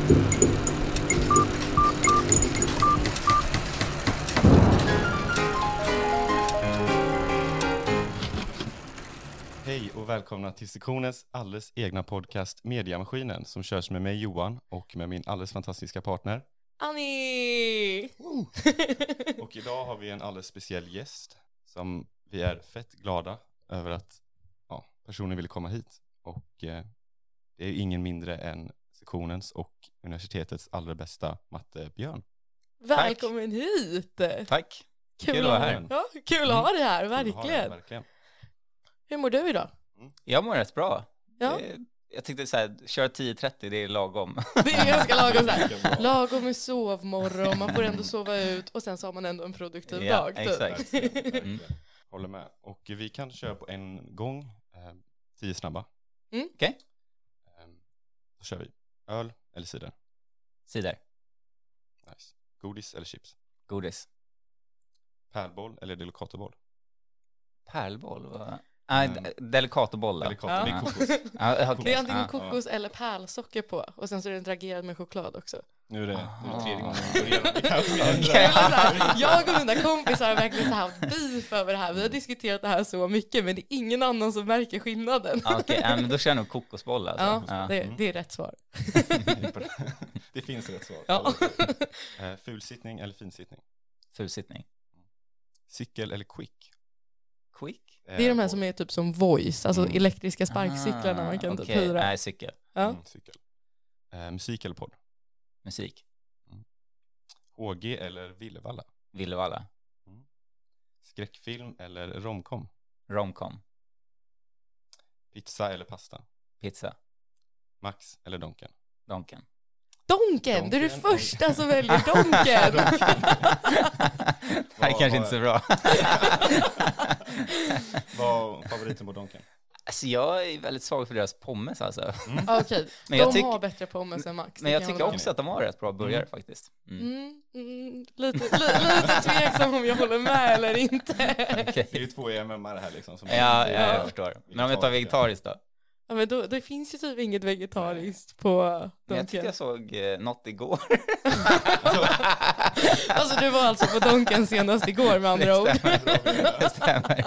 Hej och välkomna till sektionens alldeles egna podcast Mediamaskinen som körs med mig Johan och med min alldeles fantastiska partner. Annie! Och idag har vi en alldeles speciell gäst som vi är fett glada över att ja, personen ville komma hit. Och eh, det är ingen mindre än sektionens och universitetets allra bästa matte Björn. Välkommen hit! Tack. Kul, Kul att vara här. Ja, kul att ha dig här, Kul att ha dig, verkligen. verkligen. Hur mår du idag? Jag mår rätt bra. Ja. Det, jag tyckte så här, köra 10.30 det är lagom. Det är ganska lagom så här. Lagom med sovmorgon, man får ändå sova ut och sen så har man ändå en produktiv Ja, dag. typ. exakt. Verkligen, verkligen. Mm. Håller med. Och vi kan köra på en gång, eh, tio snabba. Mm. Okej. Eh, då kör vi. Öl eller cider? Cider. Nice. Godis eller chips? Godis. Pärlboll eller delicatoboll? Pärlboll? va? Nej, Mm. mm. delicatoboll. Delicato, Ja. det är kokos. Det är antingen Ja. kokos eller pärlsocker på och sen så är den dragerad med choklad också. Nu är det, nu är det tredje Ah. gången vi. Okej. Var så här, jag och mina kompisar har verkligen så här beef över det här. Vi har diskuterat det här så mycket men det är ingen annan som märker skillnaden. Ja, Okej, ja, men då kör jag nog kokosboll alltså. Ja, Ja. det, det är rätt svar. Det finns rätt svar. Ja. Eh, Fulsittning eller finsittning? Fulsittning. Cykel eller quick? Quick? Det är de här som är typ som voice, alltså Mm. elektriska sparkcyklarna Ah, man kan typ okej. hyra. Nej, cykel. Ja. Mm, cykel. Eh, musik eller podd? Musik. HG eller Villevalla? Villevalla. Skräckfilm eller romcom? Romcom. Pizza eller pasta? Pizza. Max eller Donken? Donken. Donken, du är Donken. första som väljer Donken! Det här är kanske inte så bra. Vad favoriten på Donken? Alltså jag är väldigt svag för deras pommes alltså. Ja, Okej, Men de jag tyck- har bättre pommes än Max. Men jag tycker med. också att de har rätt bra burgare faktiskt. Mm. Mm, mm, lite, li, lite tveksam om jag håller med eller inte. Okej. Det är ju två EMM här liksom. Som Ja, ja, inte- jag förstår. Men om jag tar vegetariskt då? Ja, men då, det finns ju typ inget vegetariskt på Men jag tyckte jag såg eh, något igår. Alltså du var alltså på Donken senast igår med andra ord. Det stämmer. Det stämmer.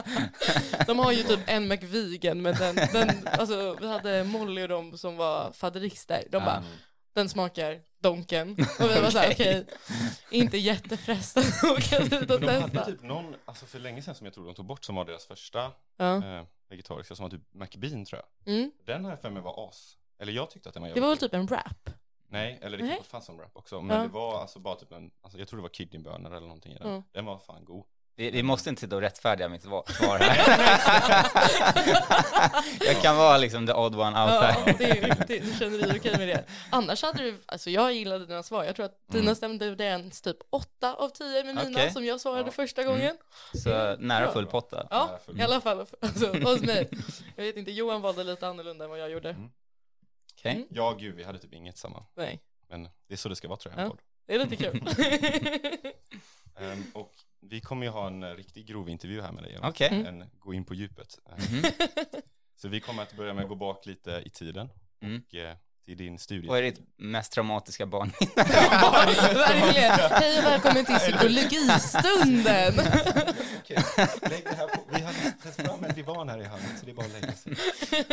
De har ju typ en McVegan men den, den, alltså vi hade Molly och de som var faderister. De bara, Mm. den smakar Donken. Och vi var såhär, okej, inte jättefrestade att åka dit och Men de hade testa. typ någon, alltså för länge sedan som jag tror de tog bort som var deras första Ja. eh, vegetariska som var typ McBean tror jag. Mm. Den jag för mig var as. Eller jag tyckte att den var Det var väl typ en wrap? Nej, eller det kanske fanns som wrap också. Men Ja. det var alltså bara typ en, alltså jag tror det var kidneybönor eller någonting i den. Ja. Den var fan god. Vi, vi måste inte sitta och rättfärdiga mitt svar här. jag kan vara liksom the odd one out Ja, här. det, det, du känner dig okej med det. Annars hade du, alltså jag gillade dina svar. Jag tror att dina Mm. stämde överens typ åtta av tio med mina Okej. som jag svarade Ja. första gången. Så nära full potta. Ja, i alla fall alltså, hos mig. Jag vet inte, Johan valde lite annorlunda än vad jag gjorde. Mm. Okej. Mm. Ja, gud, vi hade typ inget samma. Nej, Men det är så det ska vara tror jag. en Ja. det är lite kul. Ehm, och vi kommer ju ha en eh, riktig grov intervju här med dig. Eva. Okej. Mm. En gå in på djupet. Mhm. Så vi kommer att börja med att gå bak lite i tiden. Mm. Och eh, till din studie. Vad är ditt mest traumatiska barn? Verkligen. Hej och välkommen till psykologistunden. Okej, lägg det här på. Vi hade tagit fram en divan här i handen så det är bara att lägga sig.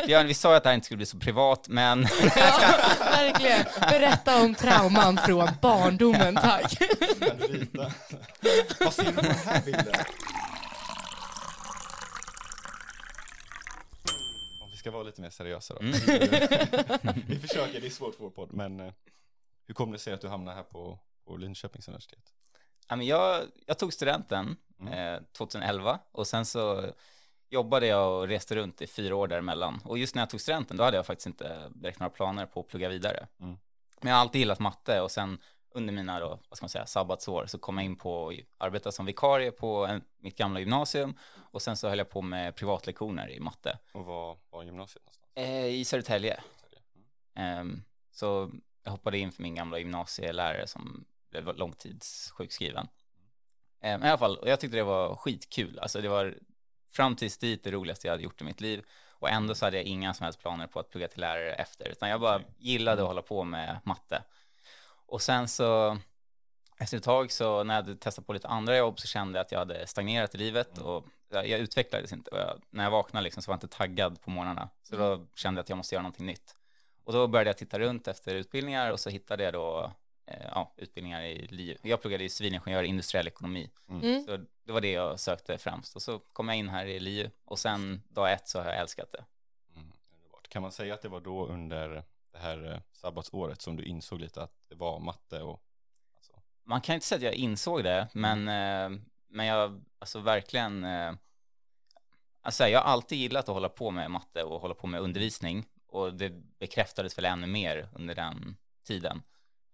Björn, vi sa att det här inte skulle bli så privat, men Ja, verkligen. Berätta om trauman från barndomen, tack. Kan du rita? Vad ser du på den här bilden? Om vi ska vara lite mer seriösa då. Mm. vi försöker, det är svårt för vår podd, men eh, hur kommer det sig att du hamnar här på, på Linköpings universitet? Ja, men jag, jag tog studenten Mm. eh, 2011 och sen så jobbade jag och reste runt i fyra år däremellan. Och just när jag tog studenten då hade jag faktiskt inte direkt några planer på att plugga vidare. Mm. Men jag har alltid gillat matte och sen under mina då, vad ska man säga, sabbatsår så kom jag in på att arbeta som vikarie på en, mitt gamla gymnasium och sen så höll jag på med privatlektioner i matte Och var var gymnasiet någonstans? eh, i Södertälje. Mm. Ehm, så jag hoppade in för min gamla gymnasielärare som blev långtidssjukskriven. Ehm, I alla fall, och jag tyckte det var skitkul. Alltså det var fram tills dit det roligaste jag hade gjort i mitt liv. Och ändå så hade jag inga som helst planer på att plugga till lärare efter, utan jag bara gillade att hålla på med matte. Och sen så efter ett tag så när jag hade testat på lite andra jobb så kände jag att jag hade stagnerat i livet och jag, jag utvecklades inte. Och jag, när jag vaknade liksom så var jag inte taggad på morgnarna. Så då kände jag att jag måste göra någonting nytt. Och då började jag titta runt efter utbildningar och så hittade jag då eh, ja, utbildningar i LiU. Jag pluggade i civilingenjör i industriell ekonomi. Mm. Så det var det jag sökte främst. Och så kom jag in här i LiU och sen dag ett så har jag älskat det. Mm. Kan man säga att det var då under det här eh, sabbatsåret som du insåg lite att det var matte och alltså, Man kan inte säga att jag insåg det, men, eh, men jag, alltså verkligen, eh, alltså jag har alltid gillat att hålla på med matte och hålla på med undervisning och det bekräftades väl ännu mer under den tiden.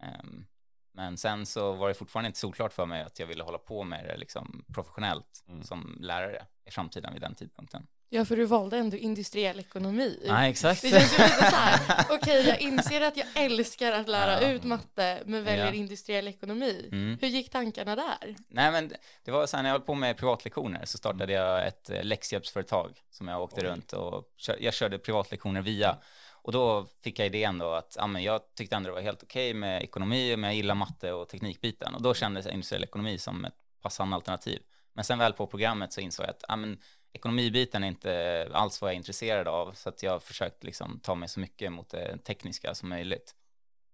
Ehm, Men sen så var det fortfarande inte solklart för mig att jag ville hålla på med det liksom professionellt Mm. som lärare i framtiden vid den tidpunkten. Ja, för du valde ändå industriell ekonomi. Nej, exakt. Det känns ju lite så här, okej jag inser att jag älskar att lära Ja. ut matte men väljer Ja. industriell ekonomi. Mm. Hur gick tankarna där? Nej, men det var så här när jag höll på med privatlektioner så startade jag ett eh, läxhjälpsföretag som jag åkte Oj. runt och jag körde privatlektioner via. Och då fick jag idén då att ja, men jag tyckte ändå det var helt okej med ekonomi, men jag gillar matte och teknikbiten. Och då kändes industriell ekonomi som ett passande alternativ. Men sen väl på programmet så insåg jag att ja, men ekonomibiten är inte alls vad jag är intresserad av. Så att jag har försökt liksom ta mig så mycket mot det tekniska som möjligt.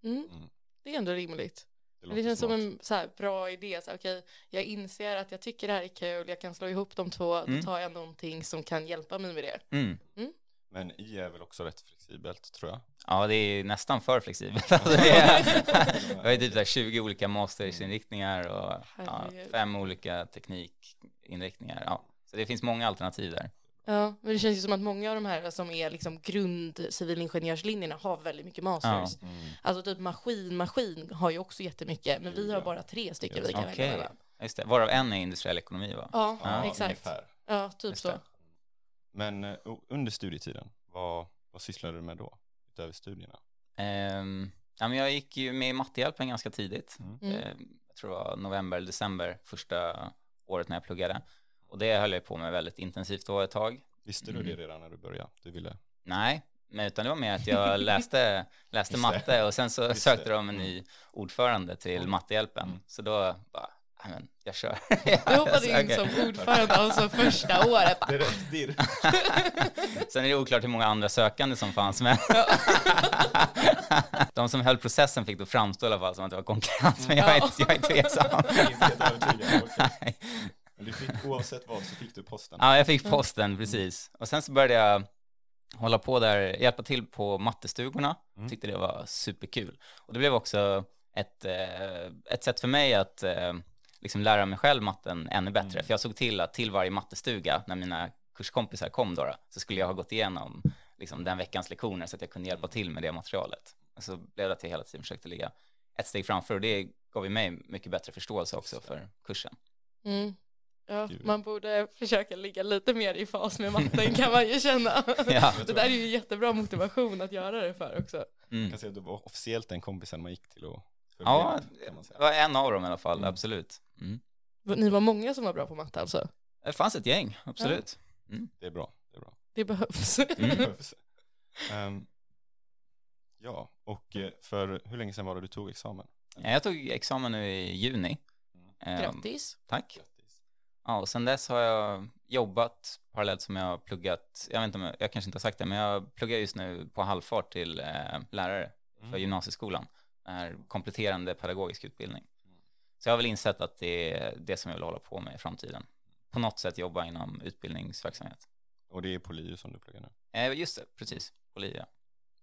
Mm. Mm. Det är ändå rimligt. det det känns smart. som en så här, bra idé. Så här, okej, jag inser att jag tycker det här är kul, jag kan slå ihop de två, Mm. då tar jag någonting som kan hjälpa mig med det. Mm. Men I är väl också rätt flexibelt tror jag. Ja, det är nästan för flexibelt. Alltså, det är, jag har typ så här 20 olika mastersinriktningar och ja, fem olika teknikinriktningar. Ja. Så det finns många alternativ där. Ja, men det känns ju som att många av de här som är liksom grund civilingenjörslinjerna har väldigt mycket masters. Ja. Mm. Alltså typ maskin, maskin har ju också jättemycket, men vi har bara tre stycken Ja. vi kan Okej. välja mellan. Just det, varav en är industriell ekonomi va? Ja, Ja, exakt. Ungefär. Ja, typ Just så. det. Men eh, under studietiden, vad, vad sysslade du med då? Utöver studierna? Ehm, ja, men jag gick ju med i mattehjälpen ganska tidigt. Mm. Ehm, jag tror det var november, december första året när jag pluggade. Och det höll jag på med väldigt intensivt då ett tag. Visste Mm. du det redan när du började? Du ville? Nej, men utan det var mer att jag läste, läste matte och sen så Just sökte det. de en ny ordförande till Mm. mattehjälpen. Mm. Så då bara, "Ja, men jag kör. Du hoppade in som ordförande alltså första året. Bara, Det är rätt dirr. Sen är det oklart hur många andra sökande som fanns med. De som höll processen fick då framstå i alla fall som att det var konkurrens, men jag är jag är tveksam. Inte helt övertygad, okej. Men du fick, oavsett vad så fick du posten? Ja, jag fick posten, precis. Och sen så började jag hålla på där, hjälpa till på mattestugorna. Mm. Tyckte det var superkul. Och det blev också ett, eh, ett sätt för mig att eh, liksom lära mig själv matten ännu bättre. Mm. För jag såg till att till varje mattestuga, när mina kurskompisar kom då, då så skulle jag ha gått igenom liksom, den veckans lektioner så att jag kunde hjälpa till med det materialet. Och så blev det att jag hela tiden försökte ligga ett steg framför och det gav ju mig mycket bättre förståelse också för kursen. Mm. Ja, man borde försöka ligga lite mer i fas med matten kan man ju känna. Ja. Det där är ju jättebra motivation att göra det för också. Mm. Jag kan säga att du var officiellt den kompisen man gick till och Ja, med, kan man det säga. var en av dem i alla fall, Mm. absolut. Mm. Ni var många som var bra på matte alltså? Det fanns ett gäng, absolut. Det är bra. Det är bra. Det behövs. Mm. Behövs. Ehm, ja, och eh, för hur länge sedan var det du tog examen? Ja, Jag tog examen nu i juni. Ehm, Grattis. Tack. Ja, och sen dess har jag jobbat parallellt som jag har pluggat, jag vet inte om jag, jag kanske inte har sagt det, men jag pluggar just nu på halvfart till eh, lärare för Mm. gymnasieskolan. Här kompletterande pedagogisk utbildning. Så jag har väl insett att det är det som jag vill hålla på med i framtiden. På något sätt jobba inom utbildningsverksamhet. Och det är på LiU som du pluggar nu? Eh, just det, precis. På LIA.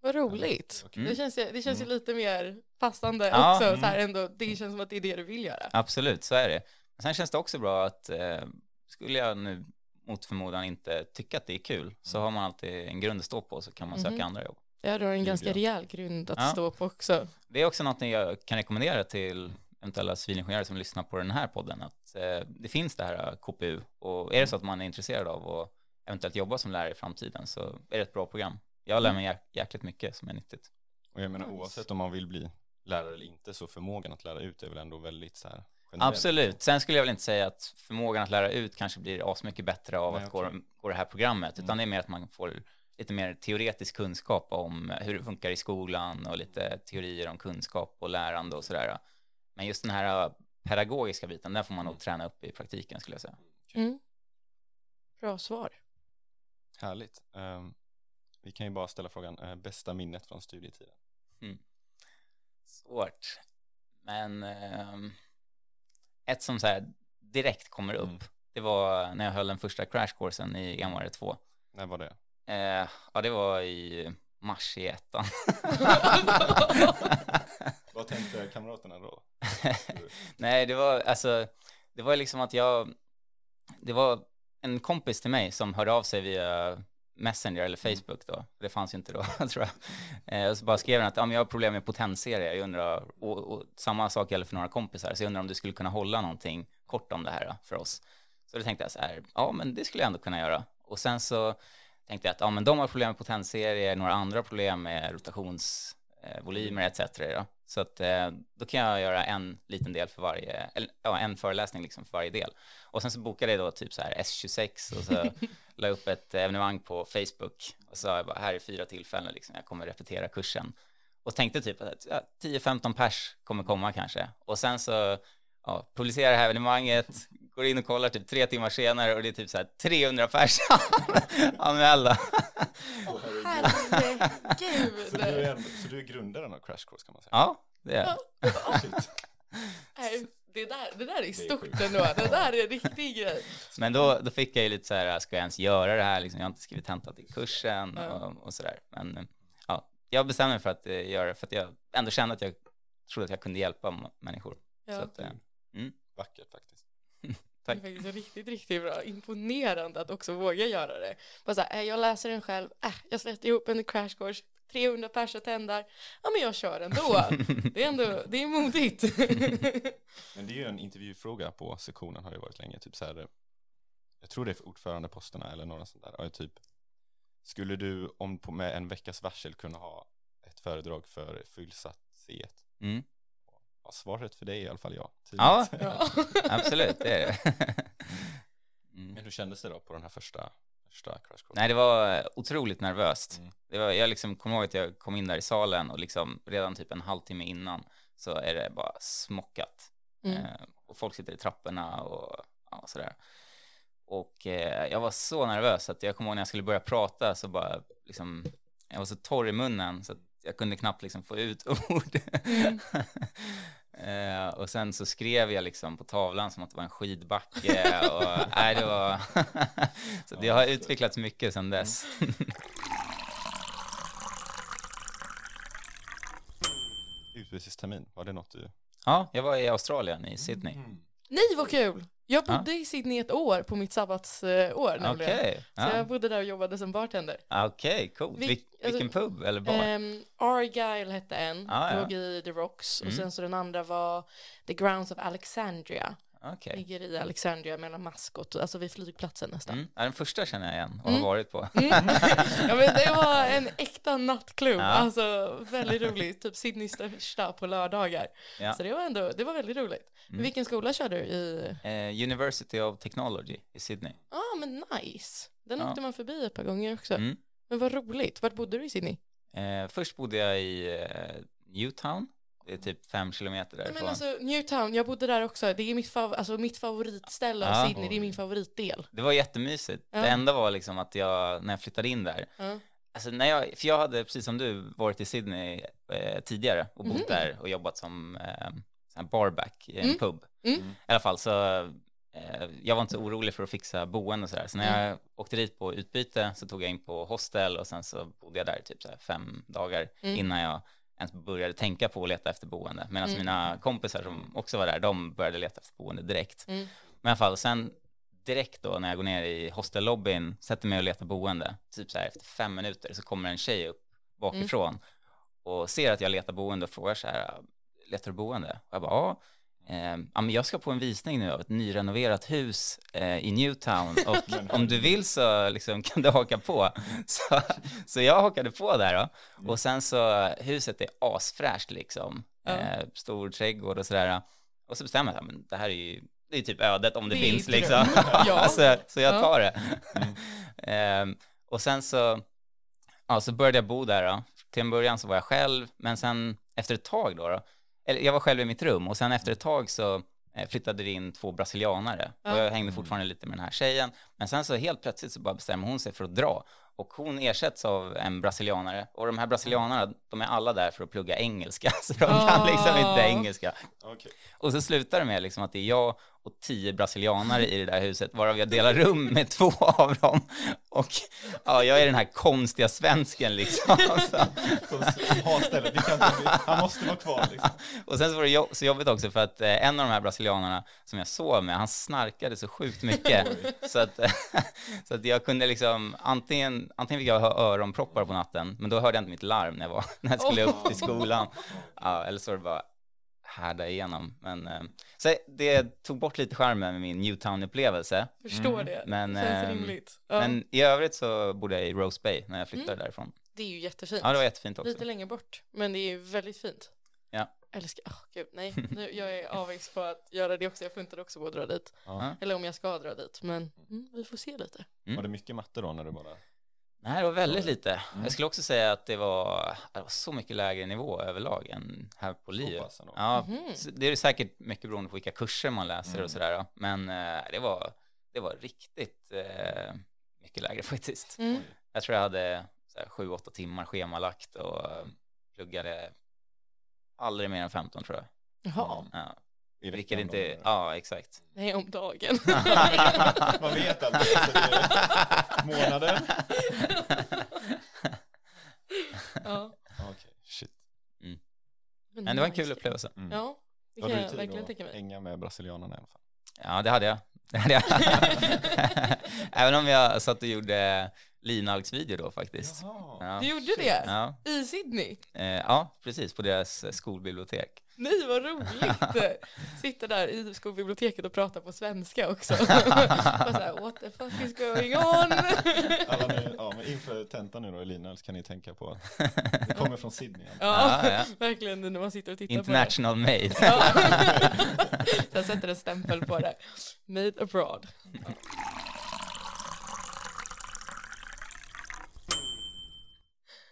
Vad roligt. Okej. Det känns, ju- det känns ju Mm. lite mer passande Ja, också. mm. Så här ändå, det känns som att det är det du vill göra. Absolut, så är det. Sen känns det också bra att eh, skulle jag nu mot förmodan inte tycka att det är kul så har man alltid en grund att stå på så kan man söka Mhm. andra jobb. Ja, du har en ganska rejäl grund att Ja. stå på också. Det är också något jag kan rekommendera till eventuella civilingenjörer som lyssnar på den här podden att eh, det finns det här KPU och är det så att man är intresserad av att eventuellt jobba som lärare i framtiden så är det ett bra program. Jag lär mig jäk- jäkligt mycket som är nyttigt. Och jag menar Nice. oavsett om man vill bli lärare eller inte så förmågan att lära ut är väl ändå väldigt så här generell. Absolut. Sen skulle jag väl inte säga att förmågan att lära ut kanske blir asmycket bättre av Nej, att gå, gå det här programmet, Mm. utan det är mer att man får lite mer teoretisk kunskap om hur det funkar i skolan och lite teorier om kunskap och lärande och sådär. Men just den här pedagogiska biten, den får man nog träna upp i praktiken skulle jag säga. Mm. Bra svar. Härligt. Um, vi kan ju bara ställa frågan, uh, bästa minnet från studietiden? Mm. Svårt. Men um, ett som så här direkt kommer upp, mm. det var när jag höll den första crashkursen i EMR 2. När var det? Uh, ja, det var i mars i ettan. Vad tänkte kamraterna då? Nej, det var alltså, det var liksom att jag, det var en kompis till mig som hörde av sig via Messenger eller mm. Facebook då, det fanns ju inte då tror jag. Eh, och så bara skrev han att ja, men jag har problem med potensserie, jag undrar, och, och, samma sak gäller för några kompisar, så jag undrar om du skulle kunna hålla någonting kort om det här för oss. Så då tänkte jag så här, ja men det skulle jag ändå kunna göra. Och sen så tänkte jag att ja men de har problem med potensserie, några andra problem med rotationsvolymer etc. Då. Så att eh, då kan jag göra en liten del för varje, eller ja, en föreläsning liksom för varje del. Och sen så bokade jag då typ så här S26 och så la upp ett evenemang på Facebook och sa jag bara här är fyra tillfällen liksom, jag kommer repetera kursen. Och tänkte typ att ja, 10-15 pers kommer komma kanske. Och sen så ja, publicerar det här evenemanget, går in och kollar typ tre timmar senare och det är typ så här 300 pers anmälda. Herregud. Så du är, så du är grundaren av Crash Course kan man säga? Ja, det är Nej, det där, det där är stort ändå. Det där är en riktig grej. Men då, då fick jag ju lite så här, ska jag ens göra det här? Liksom, jag har inte skrivit tenta till kursen och, och så där. Men ja, jag bestämde mig för att uh, göra det för att jag ändå kände att jag trodde att jag kunde hjälpa människor. Ja. Så att, uh, mm. Vackert faktiskt. Tack. Det är faktiskt riktigt, riktigt bra. Imponerande att också våga göra det. Bara så här, äh, jag läser den själv, äh, jag sätter ihop en crash course, 300 pers tändar, ja men jag kör ändå. Det är ändå, det är modigt. men det är ju en intervjufråga på sektionen har det varit länge, typ så här, jag tror det är för ordförandeposterna eller några sånt där, typ, skulle du om på, med en veckas varsel kunna ha ett föredrag för fullsatt C1? Mm. Ja, svaret för dig är i alla fall ja. Ja, ja. absolut, det är det. Mm. Men hur kändes det då på den här första, första crash course? Nej, det var otroligt nervöst. Mm. Det var, jag liksom kommer ihåg att jag kom in där i salen och liksom redan typ en halvtimme innan så är det bara smockat. Mm. Eh, och folk sitter i trapporna och ja, sådär. Och eh, jag var så nervös att jag kommer ihåg när jag skulle börja prata så bara liksom, jag var så torr i munnen så att jag kunde knappt liksom få ut ord. Mm. Eh, och sen så skrev jag liksom på tavlan som att det var en skidbacke. och, nej, det var så det har utvecklats mycket sedan dess. Utbytestermin, var det något du? Ja, jag var i Australien, i Sydney. Mm. Nej, vad kul! Jag bodde ja. i Sydney ett år på mitt sabbatsår nämligen. Okay. Ja. Så jag bodde där och jobbade som bartender. Okej, okay, coolt. Vil vilken alltså, pub eller bar? Um, Argyle hette en, ah, ja. låg i The Rocks. Mm. Och sen så den andra var The Grounds of Alexandria. Okay. Ligger i Alexandria mellan Mascot, alltså vid flygplatsen nästan. Mm. Ja, den första känner jag igen och mm. har varit på. Mm. ja men det var en äkta nattklubb, ja. alltså väldigt roligt, typ Sydneys största på lördagar. Ja. Så det var ändå, det var väldigt roligt. Mm. Vilken skola körde du i? Uh, University of Technology i Sydney. Ja ah, men nice, den ja. åkte man förbi ett par gånger också. Mm. Men vad roligt, vart bodde du i Sydney? Uh, först bodde jag i uh, Newtown det är typ fem kilometer därifrån. Men alltså Newtown, jag bodde där också. Det är mitt, fav alltså, mitt favoritställe av ja. Sydney, det är min favoritdel. Det var jättemysigt. Ja. Det enda var liksom att jag, när jag flyttade in där, ja. alltså när jag, för jag hade precis som du varit i Sydney eh, tidigare och bott mm. där och jobbat som eh, barback i en mm. pub. Mm. I alla fall så eh, jag var inte så orolig för att fixa boende och sådär. Så när mm. jag åkte dit på utbyte så tog jag in på hostel och sen så bodde jag där typ så fem dagar mm. innan jag ens började tänka på att leta efter boende. Medan mm. mina kompisar som också var där, de började leta efter boende direkt. Mm. Men i alla fall, sen direkt då när jag går ner i hostellobbyn, sätter mig och letar boende, typ så här efter fem minuter så kommer en tjej upp bakifrån mm. och ser att jag letar boende och frågar så här, letar du boende? Och jag bara, ja. Eh, ja, men jag ska på en visning nu av ett nyrenoverat hus eh, i Newtown och om du vill så liksom, kan du haka på. Så, så jag hakade på där då. Mm. Och sen så, huset är asfräscht liksom. Eh, stor trädgård och sådär. Och så bestämmer jag, men det här är ju det är typ ödet om det, det finns liksom. ja. så, så jag tar det. Mm. eh, och sen så ja, så började jag bo där då. Till en början så var jag själv, men sen efter ett tag då, då eller jag var själv i mitt rum och sen efter ett tag så eh, flyttade det in två brasilianare. Och jag hängde fortfarande lite med den här tjejen. Men sen så helt plötsligt så bara bestämmer hon sig för att dra. Och hon ersätts av en brasilianare. Och de här brasilianarna, de är alla där för att plugga engelska. Så de kan liksom inte engelska. Okej. Och så slutar det med liksom att det är jag och tio brasilianare i det där huset, varav jag delar rum med två av dem. Och ja, jag är den här konstiga svensken liksom. Så, stället, han måste vara kvar liksom. och sen så var det jo- så jobbigt också för att eh, en av de här brasilianarna som jag sov med, han snarkade så sjukt mycket. så, att, så att jag kunde liksom, antingen, antingen fick jag ha öronproppar på natten, men då hörde jag inte mitt larm när jag, var, när jag skulle upp till skolan. Ja, eller så var det bara härda igenom. Men, eh, så det tog bort lite charmen med min Newtown-upplevelse. Förstår det. Men, Känns ehm, rimligt. Ja. Men i övrigt så bodde jag i Rose Bay när jag flyttade därifrån. Det är ju jättefint. Ja, det var jättefint också. Lite längre bort, men det är ju väldigt fint. Ja. Älskar, åh gud, nej, nu, jag är avväxt på att göra det också, jag funtar också på att dra dit. Ja. Eller om jag ska dra dit, men mm, vi får se lite. Mm. Var det mycket matte då när du bara... Nej, det var väldigt lite. Mm. Jag skulle också säga att det var, det var så mycket lägre nivå överlag än här på LiU. Ja, så det är säkert mycket beroende på vilka kurser man läser Mm. och sådär. Men eh, det, var, det var riktigt eh, mycket lägre faktiskt. Mm. Jag tror jag hade sju, åtta timmar schemalagt och pluggade aldrig mer än 15 tror jag. Jaha, Ja, I vilket inte, då? ja exakt. nej om dagen. Man vet aldrig. är Månaden? ja. Okej, shit. Men det var en kul upplevelse. Mm. Ja, det kan jag verkligen tänka mig. hänga med brasilianarna i alla fall. Ja, det hade jag. Det hade jag. Även om jag satt och gjorde linalgsvideo då faktiskt. Jaha. Ja. Du gjorde det? Ja, I Sydney? eh, ja, precis, på deras skolbibliotek. Nej, vad roligt! Sitta där i skolbiblioteket och prata på svenska också. Bara så här, what the fuck is going on? Alla nu, ja, men inför tentan nu då i Lina så kan ni tänka på att det kommer från Sydney. Ja, Ja, ja. verkligen när man sitter och tittar International made. på det. Ja. Sen sätter en stämpel på det. Made abroad.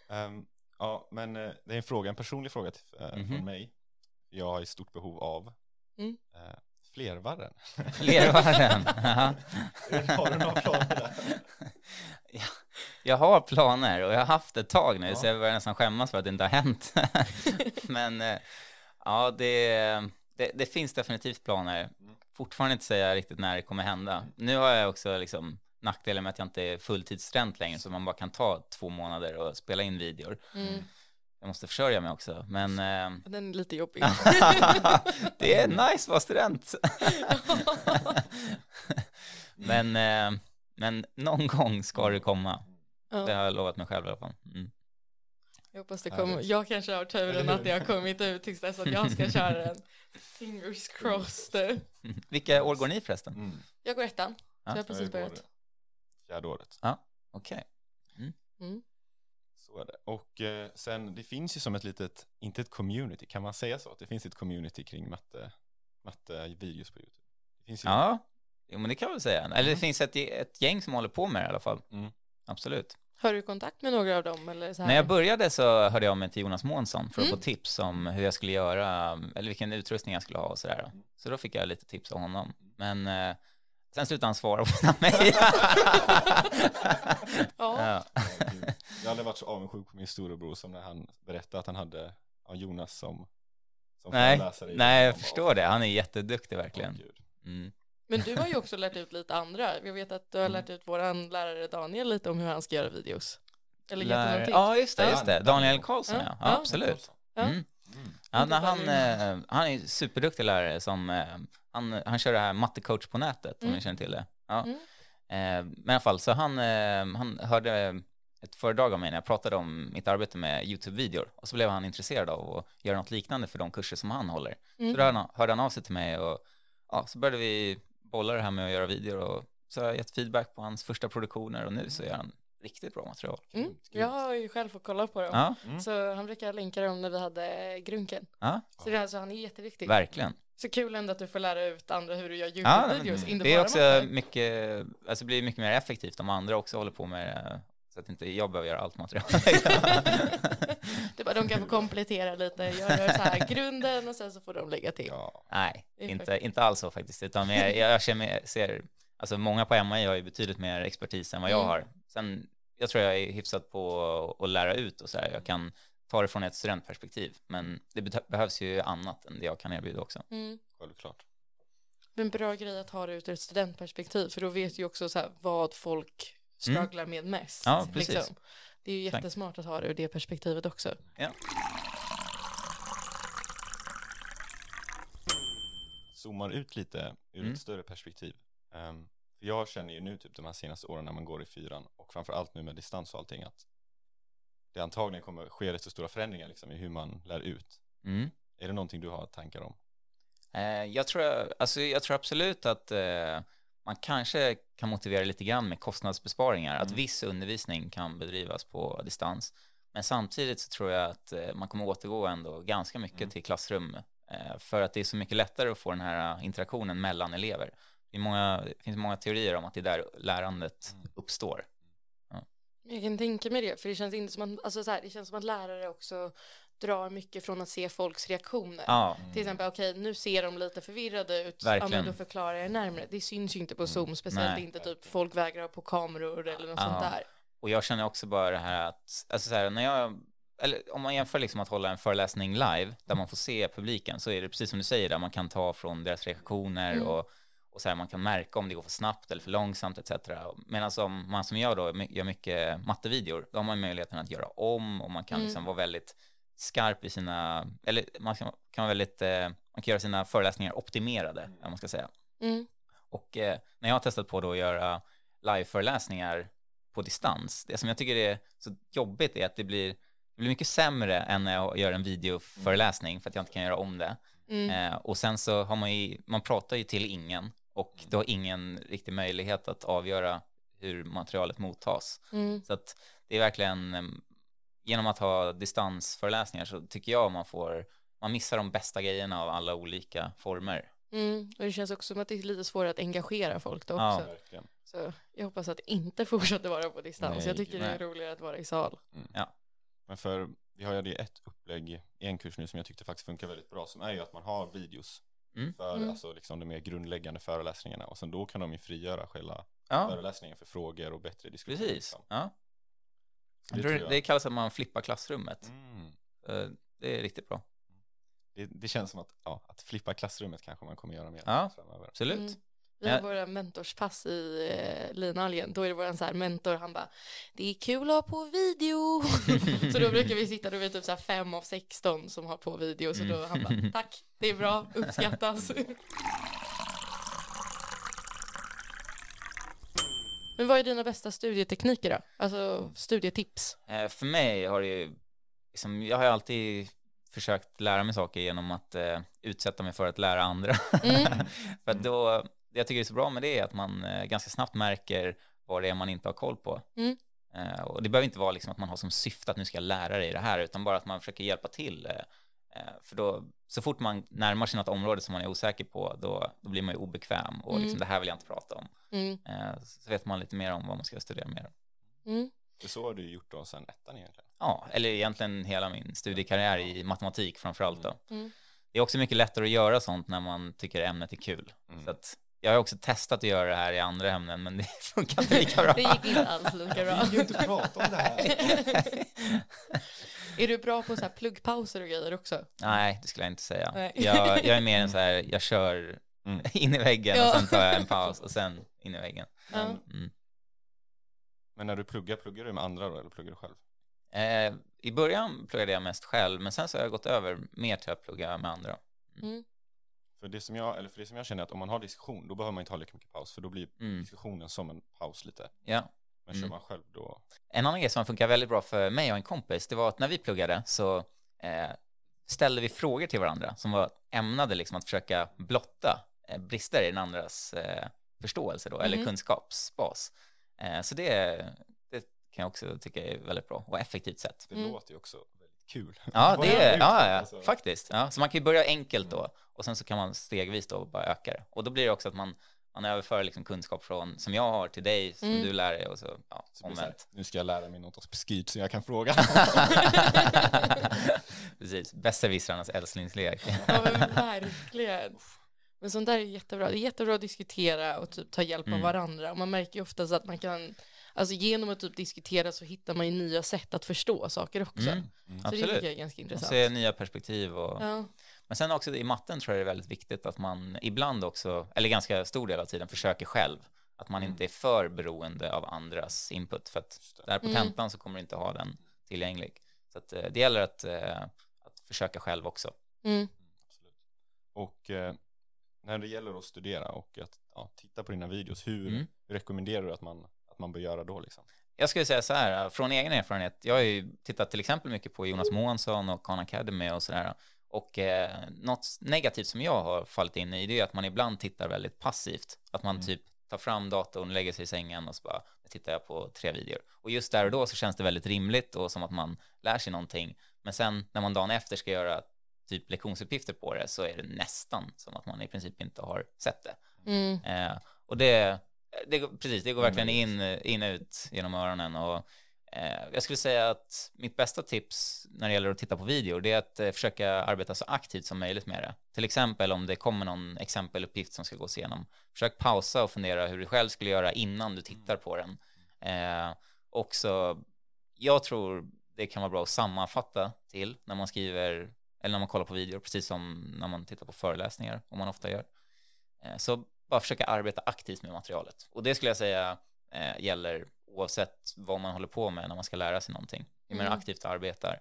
Ehm, ja, men eh, det är en fråga, en personlig fråga till, eh, Mhm. från mig. Jag har ett stort behov av Mm. eh, flervarren. Lervarren. Ja. har du några planer där? Ja, jag har planer och jag har haft det ett tag nu Ja. så jag börjar nästan skämmas för att det inte har hänt. Men eh, ja, det, det, det finns definitivt planer. Fortfarande inte säga riktigt när det kommer hända. Nu har jag också liksom nackdelen med att jag inte är fulltidsstudent längre så man bara kan ta två månader och spela in videor. Mm. Jag måste försörja mig också, men eh, Den är lite jobbig. det är nice att vara student. men, eh, men någon gång ska det komma. Det Ja, har jag lovat mig själv i alla fall. Mm. jag hoppas det kommer. Jag kanske har turen att det har kommit ut tills dess att jag ska köra den. Fingers crossed. Vilka år går ni förresten? Mm. Jag går ettan, så Ja, jag har precis börjat. Fjärde året. Okej. Mm. Det. Och eh, sen, det finns ju som ett litet, inte ett community, kan man säga så? Att det finns ett community kring matte, matte-videos på YouTube. Det finns ju Ja, jo, men det kan väl säga. Eller det finns ett, ett gäng som håller på med det i alla fall. Mm. Absolut. Har du kontakt med några av dem? Eller så här? När jag började så hörde jag mig till Jonas Månsson för att Mm. få tips om hur jag skulle göra, eller vilken utrustning jag skulle ha och sådär. Så då fick jag lite tips av honom. Men eh, sen slutade han svara på mina mejl. Ja. Jag har aldrig varit så avundsjuk på min storebror som när han berättade att han hade Jonas som, som Nej, föreläsare. i- nej, jag förstår det. Han är jätteduktig verkligen. Mm. Men du har ju också lärt ut lite andra. Jag vet att du har Mm. lärt ut våran lärare Daniel lite om hur han ska göra videos. Eller Lär... Ja, just det, just det. Daniel Karlsson, ja. Ja, ja absolut. Ja. Mm. Ja, han, nu. eh, han är superduktig lärare som, eh, han, han kör det här mattecoach på nätet, om Mm. ni känner till det. Ja. Mm. Eh, men i alla fall, så han, eh, han hörde ett föredrag av mig när jag pratade om mitt arbete med YouTube-videor och så blev han intresserad av att göra något liknande för de kurser som han håller. Mm. Så då hörde han, hörde han av sig till mig och ja, så började vi bolla det här med att göra videor och så har jag gett feedback på hans första produktioner och nu så gör han riktigt bra material. Mm. Jag har ju själv fått kolla på dem. Ja, Mm. Så han brukar länka dem när vi hade grunken. ja Så, det, alltså, han är jätteviktig. verkligen. Så kul ändå att du får lära ut andra hur du gör Ja, YouTube-videos. inte det är också mycket, alltså blir mycket mer effektivt om andra också håller på med det. Så att inte jag behöver göra allt material. det bara, de kan få komplettera lite, göra så här grunden och sen så får de lägga till. Ja. Nej, inte, inte alls så faktiskt. Utan mer, jag, jag känner, ser, alltså många på MI har ju betydligt mer expertis än vad jag Mm. har. Sen, jag tror jag är hyfsat på att- lära ut och så här. Jag kan ta det från ett studentperspektiv. Men det behövs ju annat än det jag kan erbjuda också. Mm. Självklart. Men bra grej att ha det ur ett studentperspektiv, för då vet du ju också så här vad folk strugglar med mest. Mm. Ja, precis. Liksom. Det är ju Tack. jättesmart att ha det ur det perspektivet också. Zoomar ut lite ur Mm. ett större perspektiv. Ehm, för jag känner ju nu typ de här senaste åren när man går i fyran och framför allt nu med distans och allting att det antagligen kommer ske rätt så stora förändringar liksom i hur man lär ut. Mm. Är det någonting du har tankar om? Eh, jag, tror, alltså, jag tror absolut att eh, man kanske kan motivera lite grann med kostnadsbesparingar. Att Mm. viss undervisning kan bedrivas på distans. Men samtidigt så tror jag att eh, man kommer återgå ändå ganska mycket Mm. till klassrum. Eh, för att det är så mycket lättare att få den här interaktionen mellan elever. Det, är många, det finns många teorier om att det är där lärandet Mm. uppstår. Jag kan tänka mig det, för det känns inte som att, alltså så här, det känns som att lärare också drar mycket från att se folks reaktioner. Ja, Till exempel, okej, nu ser de lite förvirrade ut. Ja, men då förklarar jag närmare. Det syns ju inte på Zoom, speciellt Nej. inte typ folk vägrar ha på kameror eller något Ja. sånt där. Och jag känner också bara det här att, alltså så här, när jag, eller om man jämför liksom att hålla en föreläsning live, där man får se publiken, så är det precis som du säger, där man kan ta från deras reaktioner Mm. och, och så här, man kan märka om det går för snabbt eller för långsamt etc. Medan om man som jag då gör mycket mattevideor, då har man möjligheten att göra om och man kan Mm. liksom vara väldigt skarp i sina, eller man kan, kan vara väldigt, eh, man kan göra sina föreläsningar optimerade, om man ska säga. Mm. Och eh, när jag har testat på då att göra liveföreläsningar på distans, det som jag tycker är så jobbigt är att det blir, det blir mycket sämre än när jag gör en videoföreläsning för att jag inte kan göra om det. Mm. Eh, och sen så har man ju, man pratar ju till ingen och då har ingen riktig möjlighet att avgöra hur materialet mottas. Mm. Så att det är verkligen, eh, genom att ha distansföreläsningar så tycker jag man får, man missar de bästa grejerna av alla olika former. Mm. Och det känns också som att det är lite svårare att engagera folk då också. Ja. Verkligen. Så jag hoppas att det inte fortsätter vara på distans. Nej, jag tycker det är nej. roligare att vara i sal. Men för vi har ju ett upplägg i en kurs nu som jag tyckte faktiskt funkar väldigt bra som är ju att man har videos Mm. för Mm. alltså liksom de mer grundläggande föreläsningarna och sen då kan de ju frigöra själva Ja, föreläsningen för frågor och bättre diskussioner. precis. liksom. Ja. Det Jag tror tror jag. det kallas att man flippar klassrummet. Mm. Eh, Det är riktigt bra. Det, det känns som att, ja, att flippa klassrummet kanske man kommer göra mer Ja. framöver. Absolut. Vi har våra mentorspass i eh, linalgen. Då är det vår så här mentor, han bara Det är kul att ha på video. så då brukar vi sitta, då är vi typ så här fem av 16 som har på video. Så då han Mm. bara tack, det är bra, uppskattas. Men vad är dina bästa studietekniker då? Alltså studietips. Eh, För mig har det ju, liksom, jag har ju alltid försökt lära mig saker genom att eh, utsätta mig för att lära andra. Mm. för att då, det jag tycker är så bra med det är att man eh, ganska snabbt märker vad det är man inte har koll på. Mm. Eh, och det behöver inte vara liksom att man har som syfte att nu ska jag lära dig det här, utan bara att man försöker hjälpa till. Eh, för då, så fort man närmar sig något område som man är osäker på, då, då blir man ju obekväm och liksom, Mm. det här vill jag inte prata om. Mm. Så vet man lite mer om vad man ska studera mer. Mm. För så har du gjort då sen ettan egentligen. Ja, eller egentligen hela min studiekarriär i matematik framför allt då. Mm. Det är också mycket lättare att göra sånt när man tycker ämnet är kul. Mm. Så att jag har också testat att göra det här i andra ämnen, men det funkar inte lika bra. Det gick inte alls lika bra. Vi vill ju inte prata om det här. Är du bra på så här pluggpauser och grejer också? Nej, det skulle jag inte säga. Jag, jag är mer en så här, jag kör Mm. in i väggen Ja. och sen tar jag en paus och sen in i väggen. Ja. Mm. Men när du pluggar, pluggar du med andra då eller pluggar du själv? Eh, I början pluggade jag mest själv, men sen så har jag gått över mer till att plugga med andra. Mm. För det som jag, eller för det som jag känner är att om man har diskussion, då behöver man inte ha lika mycket paus, för då blir Mm. diskussionen som en paus lite. Ja. Men kör Mm. man själv då, En annan grej som funkar väldigt bra för mig och en kompis, det var att när vi pluggade så eh, ställde vi frågor till varandra som var ämnade liksom att försöka blotta eh, brister i den andras eh, förståelse då, eller Mhm. kunskapsbas. Eh, så det, det kan jag också tycka är väldigt bra och effektivt sätt. det Mm. låter ju också kul. Ja, det är ja, ja, alltså? faktiskt. Ja, så man kan ju börja enkelt då och sen så kan man stegvis då bara öka det. Och då blir det också att man, man överför liksom kunskap från, som jag har till dig, som Mm. du lär dig och så, ja, Så här, nu ska jag lära mig något specifikt så jag kan fråga. Precis, besserwissrarnas älsklingslek. Ja men verkligen. Men sånt där är jättebra. Det är jättebra att diskutera och typ ta hjälp av Mm. varandra. Och man märker ju oftast att man kan, alltså genom att typ diskutera så hittar man ju nya sätt att förstå saker också. Mm, Så det absolut. tycker jag är ganska Man intressant. ser nya perspektiv och Ja. Men sen också i matten tror jag det är väldigt viktigt att man ibland också, eller ganska stor del av tiden, försöker själv. Att man inte är för beroende av andras input. För att det. där på Mm. tentan så kommer du inte ha den tillgänglig. Så att, eh, det gäller att, eh, att försöka själv också. Mm. Absolut. Och eh, när det gäller att studera och att ja, titta på dina videos, hur, Mm. rekommenderar du att man, man bör göra då liksom? Jag skulle säga så här, från egen erfarenhet, jag har ju tittat till exempel mycket på Jonas Månsson och Khan Academy och sådär. Och eh, något negativt som jag har fallit in i det är att man ibland tittar väldigt passivt. Att man Mm. typ tar fram datorn, lägger sig i sängen och så bara, nu tittar jag på tre videor. Och just där och då så känns det väldigt rimligt och som att man lär sig någonting. Men sen när man dagen efter ska göra typ lektionsuppgifter på det så är det nästan som att man i princip inte har sett det. Mm. Eh, och det, det, går- precis, det går verkligen Omöjligt. in, in ut genom öronen. Och, eh, jag skulle säga att mitt bästa tips när det gäller att titta på videor det är att eh, försöka arbeta så aktivt som möjligt med det. Till exempel om det kommer någon exempeluppgift som ska gås igenom. Försök pausa och fundera hur du själv skulle göra innan du tittar på den. Eh, också, jag tror det kan vara bra att sammanfatta till när man skriver eller när man kollar på videor, precis som när man tittar på föreläsningar, om man ofta gör. Eh, Så bara försöka arbeta aktivt med materialet. Och det skulle jag säga eh, gäller oavsett vad man håller på med när man ska lära sig någonting. Ju mer Mm. aktivt arbetar,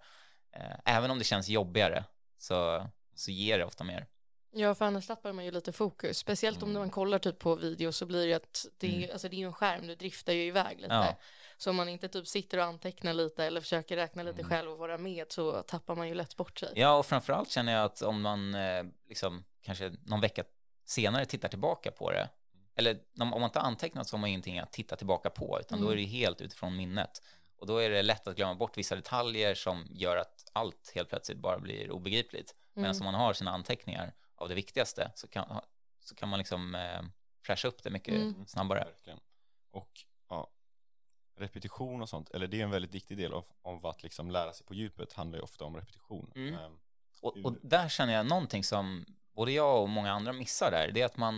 eh, även om det känns jobbigare, så, så ger det ofta mer. Ja, för annars tappar man ju lite fokus. Speciellt om Mm. man kollar typ på video så blir det att det är, Mm. alltså det är ju en skärm, du driftar ju iväg lite. Ja. Så om man inte typ sitter och antecknar lite eller försöker räkna lite Mm. själv och vara med så tappar man ju lätt bort sig. Ja, och framförallt känner jag att om man eh, liksom kanske någon vecka senare tittar tillbaka på det, eller om man inte har antecknat så har man ingenting att titta tillbaka på, utan då är Mm. det helt utifrån minnet. Och då är det lätt att glömma bort vissa detaljer som gör att allt helt plötsligt bara blir obegripligt. Medan Mm. om man har sina anteckningar av det viktigaste så kan, så kan man liksom eh, fräscha upp det mycket Mm. snabbare. Verkligen. Och ja, repetition och sånt, eller det är en väldigt viktig del av, av att liksom lära sig på djupet, handlar ju ofta om repetition. Mm. Ehm, Och, och där känner jag någonting som både jag och många andra missar där, det är att man,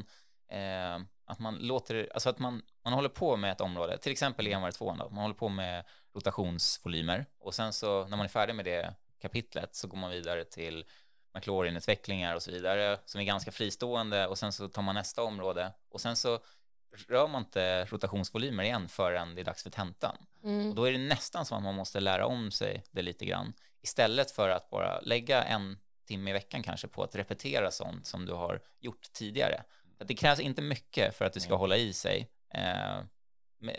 eh, att man låter, alltså att man, man håller på med ett område, till exempel i envar 2 då, man håller på med rotationsvolymer och sen så när man är färdig med det kapitlet så går man vidare till McLaurin-utvecklingar och så vidare som är ganska fristående och sen så tar man nästa område och sen så rör man inte rotationsvolymer igen förrän det är dags för tentan. Mm. Och då är det nästan som att man måste lära om sig det lite grann. Istället för att bara lägga en timme i veckan kanske på att repetera sånt som du har gjort tidigare. Så det krävs inte mycket för att det ska hålla i sig. Eh,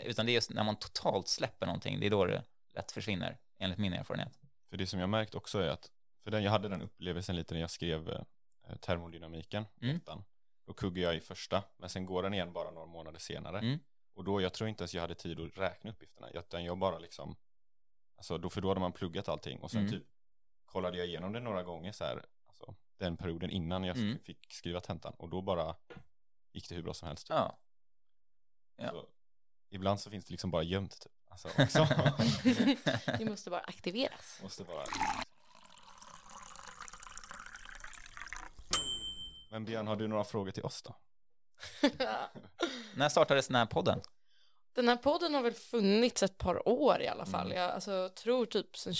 utan det är just när man totalt släpper någonting, det är då det lätt försvinner, enligt min erfarenhet. För det som jag märkt också är att, för den, jag hade den upplevelsen lite när jag skrev eh, termodynamiken, Mm. ettan. Då kuggade jag i första, men sen går den igen bara några månader senare. Mm. Och då, jag tror inte ens jag hade tid att räkna uppgifterna, utan jag bara liksom, alltså då, för då hade man pluggat allting och sen Mm. typ kollade jag igenom det några gånger så här, alltså den perioden innan jag Mm. fick skriva tentan och då bara gick det hur bra som helst. Typ. Ja. ja. Så, ibland så finns det liksom bara gömt typ. Alltså, också. det måste bara aktiveras. Måste vara. Men Björn, har du några frågor till oss då? När startades den här podden? Den här podden har väl funnits ett par år i alla fall. Mm. Jag alltså, tror typ sedan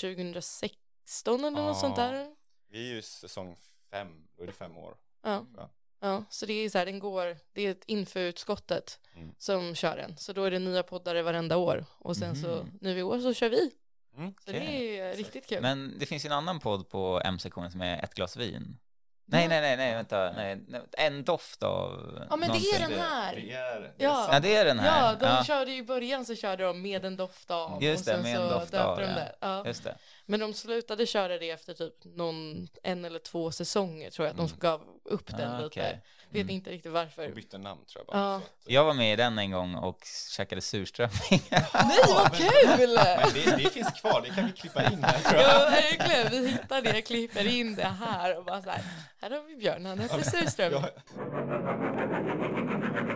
2016 eller Ja. något sånt där. Vi är ju säsong fem, då är det fem år. Ja. Ja. ja, så det är så här, den går, det är ett inföutskottet Mm. som kör den. Så då är det nya poddare varenda år. Och sen så, Mhm. nu i år så kör vi. Mm. Så det är riktigt kul. Men det finns ju en annan podd på M-sektionen som är Ett glas vin. Nej, nej, nej, nej, vänta, nej, en doft av Ja, men det någonting. är den här. Det är, det är Ja. Ja, det är den här. Ja, de Ja, körde i början så körde de med en doft av. Just och det, sen med en så doft av, de ja. det. Ja. just det. Men de slutade köra det efter typ någon, en eller två säsonger tror jag att de Mm. gav upp den Ah, lite. okej. Vet Mm. inte riktigt varför. De bytte namn tror jag bara. Ja. Att- Jag var med i den en gång och käkade surströmming. Nej vad kul! Men det, det finns kvar, det kan vi klippa in här tror jag. Ja, verkligen. Vi hittar det, klipper in det här och bara så här. Här har vi Björn, han äter surströmming.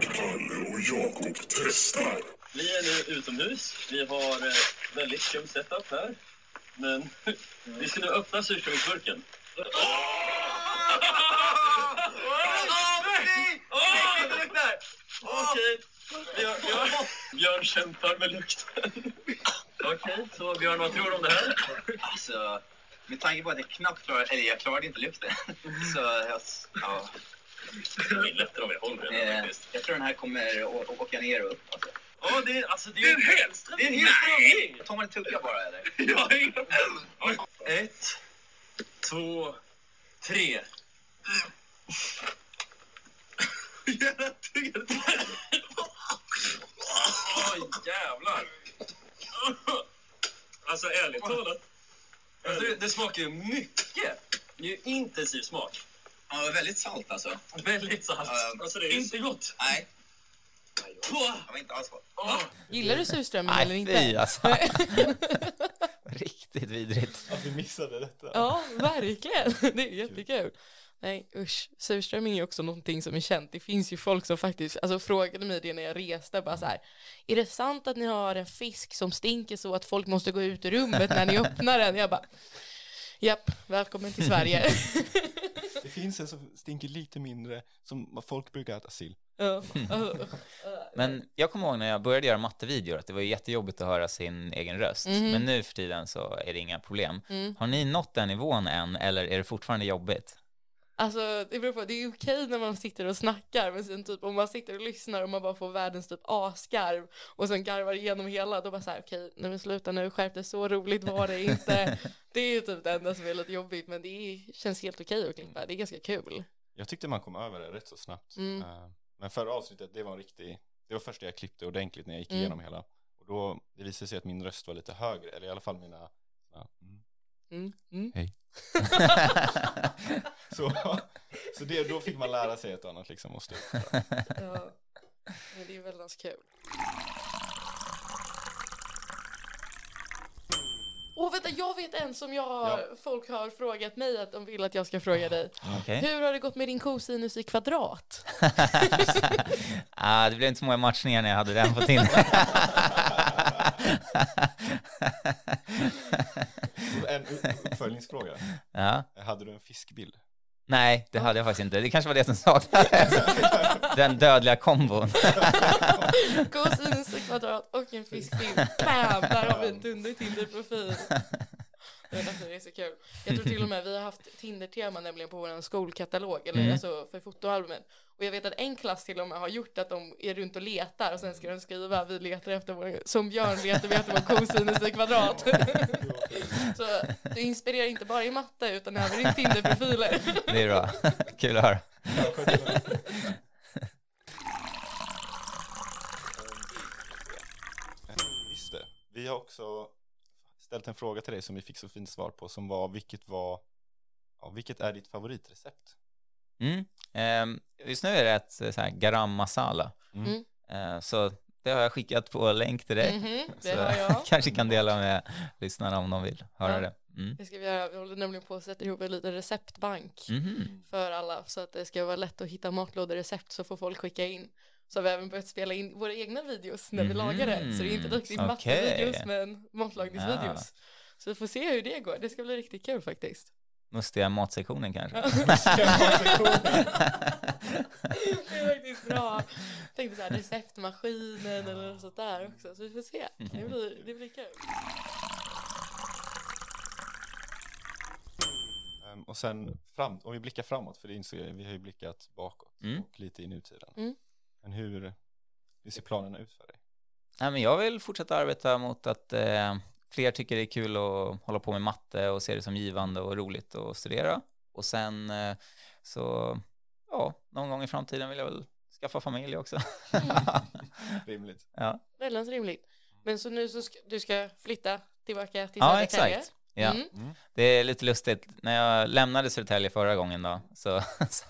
Kalle och Jakob testar. Vi är nu utomhus. Vi har eh, väldigt skumt setup här. Men vi ska nu öppna surströmmingsburken. Okej. Björn, Björn, Björn kämpar med lukten. Okej, så Björn, vad tror du om det här? Alltså, med tanke på att jag knappt klarade, eller jag klarade inte lukten. Så jag, ja, Det är lättare om jag håller den eh, faktiskt. jag tror den här kommer å- å- åka ner och upp. Alltså. Ja, det är, alltså, det är en hel Det är en hel! Tar man en tugga bara eller? Jag har inga Ett, två, tre. Det. Åh, jävlar. Alltså ärligt talat. Alltså, det, det smakar ju mycket. Det är ju intensiv smak. Ja, väldigt salt alltså. Väldigt salt. Ja. Alltså det är inte gott. Nej, det var inte alls gott. åh. Gillar du surströmming eller Nej, inte? fy alltså. Riktigt vidrigt. att vi missade detta. Ja, verkligen. Det är jättekul. Nej usch, surströmming är också någonting som är känt. Det finns ju folk som faktiskt alltså, frågade mig det när jag reste, bara så här, är det sant att ni har en fisk som stinker så att folk måste gå ut ur rummet när ni öppnar den? Jag bara, japp, välkommen till Sverige. Det finns en som stinker lite mindre, som folk brukar äta sill. Men jag kommer ihåg när jag började göra mattevideor att det var jättejobbigt att höra sin egen röst. Mhm. Men nu för tiden så är det inga problem. Mm. Har ni nått den nivån än eller är det fortfarande jobbigt? Alltså det beror på, det är okej när man sitter och snackar men sen typ om man sitter och lyssnar och man bara får världens typ asgarv och sen garvar igenom hela då bara såhär okej, nej men sluta nu, skärp dig, så roligt var det inte. Det är ju typ det enda som är lite jobbigt men det är, känns helt okej att klippa, det är ganska kul. Jag tyckte man kom över det rätt så snabbt. Mm. Eh, Men förra avsnittet, det var en riktig, det var första jag klippte ordentligt när jag gick Mm. igenom hela. Och då, det visade sig att min röst var lite högre, eller i alla fall mina, mm. Mm. Mm. så, så det, då fick man lära sig ett annat liksom och stå. Ja. Men det är väldigt kul. Åh vänta, jag vet en som jag, Ja. folk har frågat mig att de vill att jag ska fråga dig. Okej. Hur har det gått med din cosinus i kvadrat? ah, det blev inte så många matchningar när jag hade den på Tinder. En uppföljningsfråga, ja. hade du en fiskbild? Nej, det hade jag faktiskt inte. Det kanske var det som saknades. Den dödliga kombon. I kvadrat och en fiskbild. Bam! Där har vi en dunder Tinder-profil. Det är därför det är så kul. Jag tror till och med vi har haft Tinder-tema nämligen på vår skolkatalog, eller Mm. alltså för fotoalbumet. Och jag vet att en klass till och med har gjort att de är runt och letar och sen ska de skriva vi letar efter vår, som Björn letar vi efter vår cosinus i kvadrat. så det inspirerar inte bara i matte utan även i Tinder-profiler. Det är bra. Kul att höra. Vi har också ställt en fråga till dig som vi fick så fint svar på som var vilket var ja, vilket är ditt favoritrecept? Mm. Ehm, just nu är det ett eh, så här garam masala. Mm. Eh, så det har jag skickat på länk till dig. Mhm, det så har jag. kanske kan dela med lyssnarna om de vill höra Ja. det. Mm. Det ska vi göra. Vi håller nämligen på att sätta ihop en liten receptbank Mhm. för alla så att det ska vara lätt att hitta matlåderecept så får folk skicka in. Så har vi även börjat spela in våra egna videos när vi Mhm. lagar det. Så det är inte riktigt Okej. mattevideos men matlagningsvideos. Så vi får se hur det går. Det ska bli riktigt kul faktiskt. Mustiga matsektionen kanske. det är faktiskt bra. Jag tänkte så här receptmaskinen eller något sånt där också. Så vi får se. Det blir, det blir kul. Ehm, och sen fram, om vi blickar framåt, för det insåg jag, vi har ju blickat bakåt Mm. och lite i nutiden. Mm. Men hur, hur ser planerna ut för dig? Nej, men jag vill fortsätta arbeta mot att eh, fler tycker det är kul att hålla på med matte och se det som givande och roligt att studera. Och sen eh, så, ja, någon gång i framtiden vill jag väl skaffa familj också. Rimligt. ja, Väldigt rimligt. Men så nu så ska du ska flytta tillbaka till ja Södertälje? exakt. Ja, Mm. det är lite lustigt. När jag lämnade Södertälje förra gången då, så, så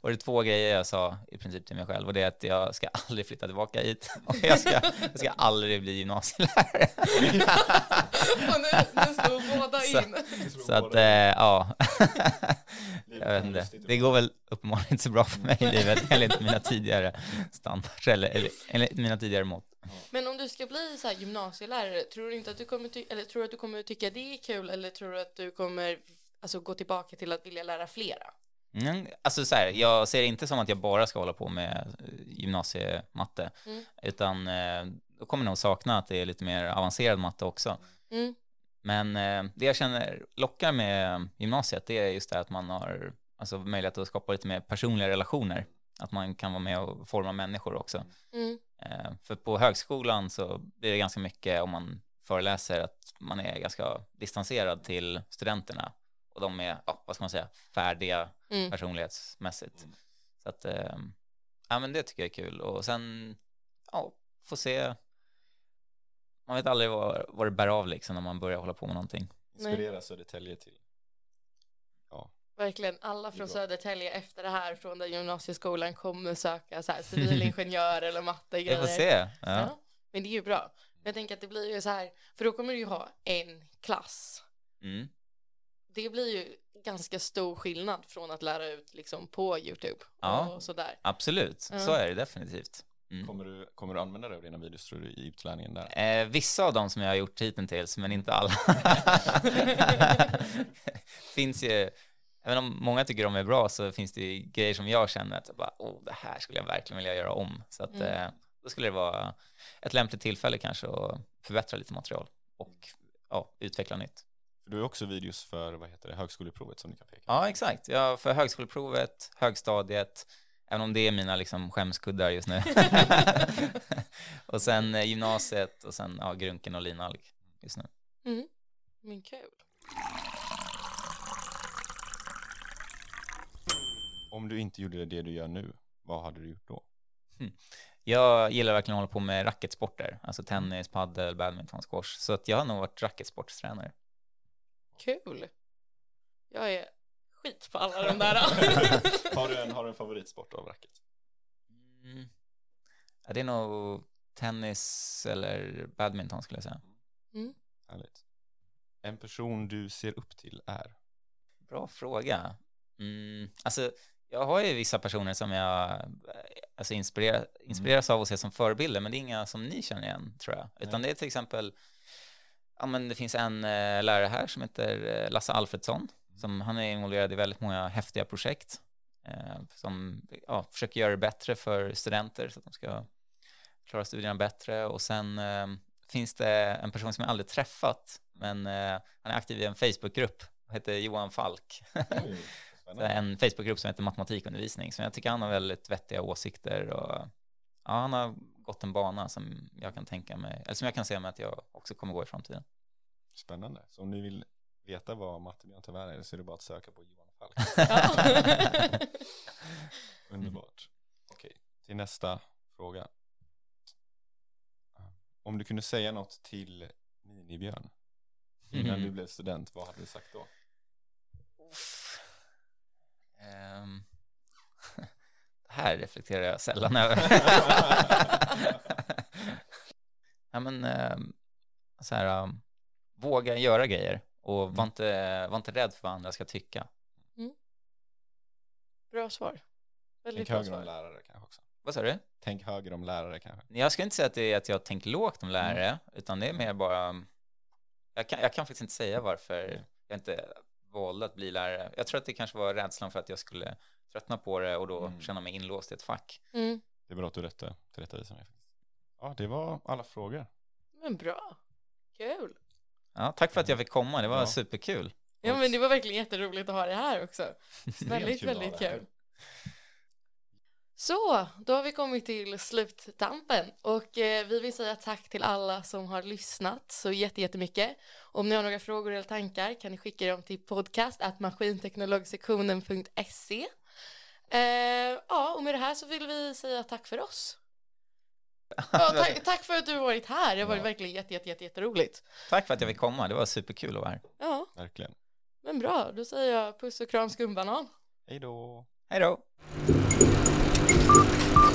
var det två grejer jag sa i princip till mig själv. Och det är att jag ska aldrig flytta tillbaka hit. Och jag ska, jag ska aldrig bli gymnasielärare. Och nu, nu slår båda Så- in. Så att, eh, ja. jag vet inte. Det går väl uppenbarligen inte så bra för mig i livet enligt mina tidigare standarder, eller, eller enligt mina tidigare mått. Men om du ska bli så här gymnasielärare, tror du inte att du kommer ty- eller tror du att du kommer tycka det är kul eller tror du att du kommer alltså, gå tillbaka till att vilja lära flera? Mm, alltså så här, jag ser det inte som att jag bara ska hålla på med eh, gymnasiematte, Mm. utan eh, då kommer jag nog sakna att det är lite mer avancerad matte också. Mm. Men eh, det jag känner lockar med gymnasiet, det är just det att man har alltså, möjlighet att skapa lite mer personliga relationer. Att man kan vara med och forma människor också. Mm. Eh, för på högskolan så blir det ganska mycket om man föreläser att man är ganska distanserad till studenterna och de är, ja, vad ska man säga, färdiga Mm. personlighetsmässigt. Så att, eh, ja men det tycker jag är kul och sen, ja, få se. Man vet aldrig vad, vad det bär av liksom när man börjar hålla på med någonting. Inspirera Södertälje till. Verkligen, alla från. Södertälje efter det här från den gymnasieskolan kommer söka så här civilingenjör eller matte Vi får se. Ja. Ja. Men det är ju bra. Jag tänker att det blir ju så här, för då kommer du ju ha en klass. Mm. Det blir ju ganska stor skillnad från att lära ut liksom på YouTube Ja. och sådär. Absolut, Ja. så är det definitivt. Mm. Kommer du, kommer du använda dig av dina videos tror du i utlärningen där? Eh, vissa av dem som jag har gjort hittills, men inte alla. finns ju, även om många tycker de är bra så finns det grejer som jag känner att jag bara, oh, det här skulle jag verkligen vilja göra om. Så att Mm. eh, då skulle det vara ett lämpligt tillfälle kanske att förbättra lite material och ja, utveckla nytt. Du har också videos för, vad heter det, högskoleprovet som du kan peka Ja, exakt. Ja, för högskoleprovet, högstadiet, även om det är mina liksom skämskuddar just nu. och sen eh, gymnasiet och sen ja, grunken och linalg just nu. Mm. Men kul. Om du inte gjorde det du gör nu, vad hade du gjort då? Jag gillar verkligen att hålla på med racketsporter, alltså tennis, paddel, badminton, squash. Så att jag har nog varit racketsportstränare. Kul. Jag är skit på alla de där. har, du en, har du en favoritsport av racket? Mm. Ja, det är nog tennis eller badminton skulle jag säga. Härligt. En person du ser upp till är? Bra fråga. Mm, alltså, jag har ju vissa personer som jag eh, alltså, inspirerar, inspireras av att se som förebilder, men det är inga som ni känner igen, tror jag. Utan det är till exempel, ja men det finns en eh, lärare här som heter eh, Lasse Alfredsson, som han är involverad i väldigt många häftiga projekt, eh, som ja, försöker göra det bättre för studenter så att de ska klara studierna bättre. Och sen eh, finns det en person som jag aldrig träffat, men eh, han är aktiv i en Facebookgrupp, heter Johan Falk. Så en Facebookgrupp som heter matematikundervisning, så jag tycker han har väldigt vettiga åsikter och ja, han har gått en bana som jag kan tänka mig, eller som jag kan se mig att jag också kommer gå i framtiden. Spännande. Så om ni vill veta vad Mattebjörn tyvärr är så är det bara att söka på Johan Falk. Underbart. Okej, till nästa fråga. Om du kunde säga något till Minibjörn innan Mm. du blev student, vad hade du sagt då? Uff. Ehm, det här reflekterar jag sällan över. ja, men, ehm, så här, um, våga göra grejer och var, inte, var inte rädd för vad andra ska tycka. Bra svar. Väldigt Tänk bra högre om svar. lärare kanske också. Vad sa du? Tänk högre om lärare kanske. Jag ska inte säga att det är att jag tänkt lågt om lärare, utan det är mer bara, jag kan, jag kan faktiskt inte säga varför jag inte valde att bli lärare. Jag tror att det kanske var rädslan för att jag skulle tröttna på det och då Mm. känna mig inlåst i ett fack. Mm. Det är bra att du rättade, tillrättavisade mig. Ja, det var alla frågor. Men bra. Kul. Ja, tack för att jag fick komma, det var Ja. superkul. Ja men det var verkligen jätteroligt att ha det här också. Väldigt, väldigt kul. Så, då har vi kommit till sluttampen och eh, vi vill säga tack till alla som har lyssnat så jätte, jättemycket. Om ni har några frågor eller tankar kan ni skicka dem till podcast at maskinteknologsektionen.se. Eh, ja, och med det här så vill vi säga tack för oss. Ja, tack, tack för att du har varit här, det har varit Ja. verkligen jätte, jätte, jätte, jätteroligt. Tack för att jag fick komma, det var superkul att vara här. Ja, verkligen. Men bra, då säger jag puss och kram skumbanan. Hej då! Hej då!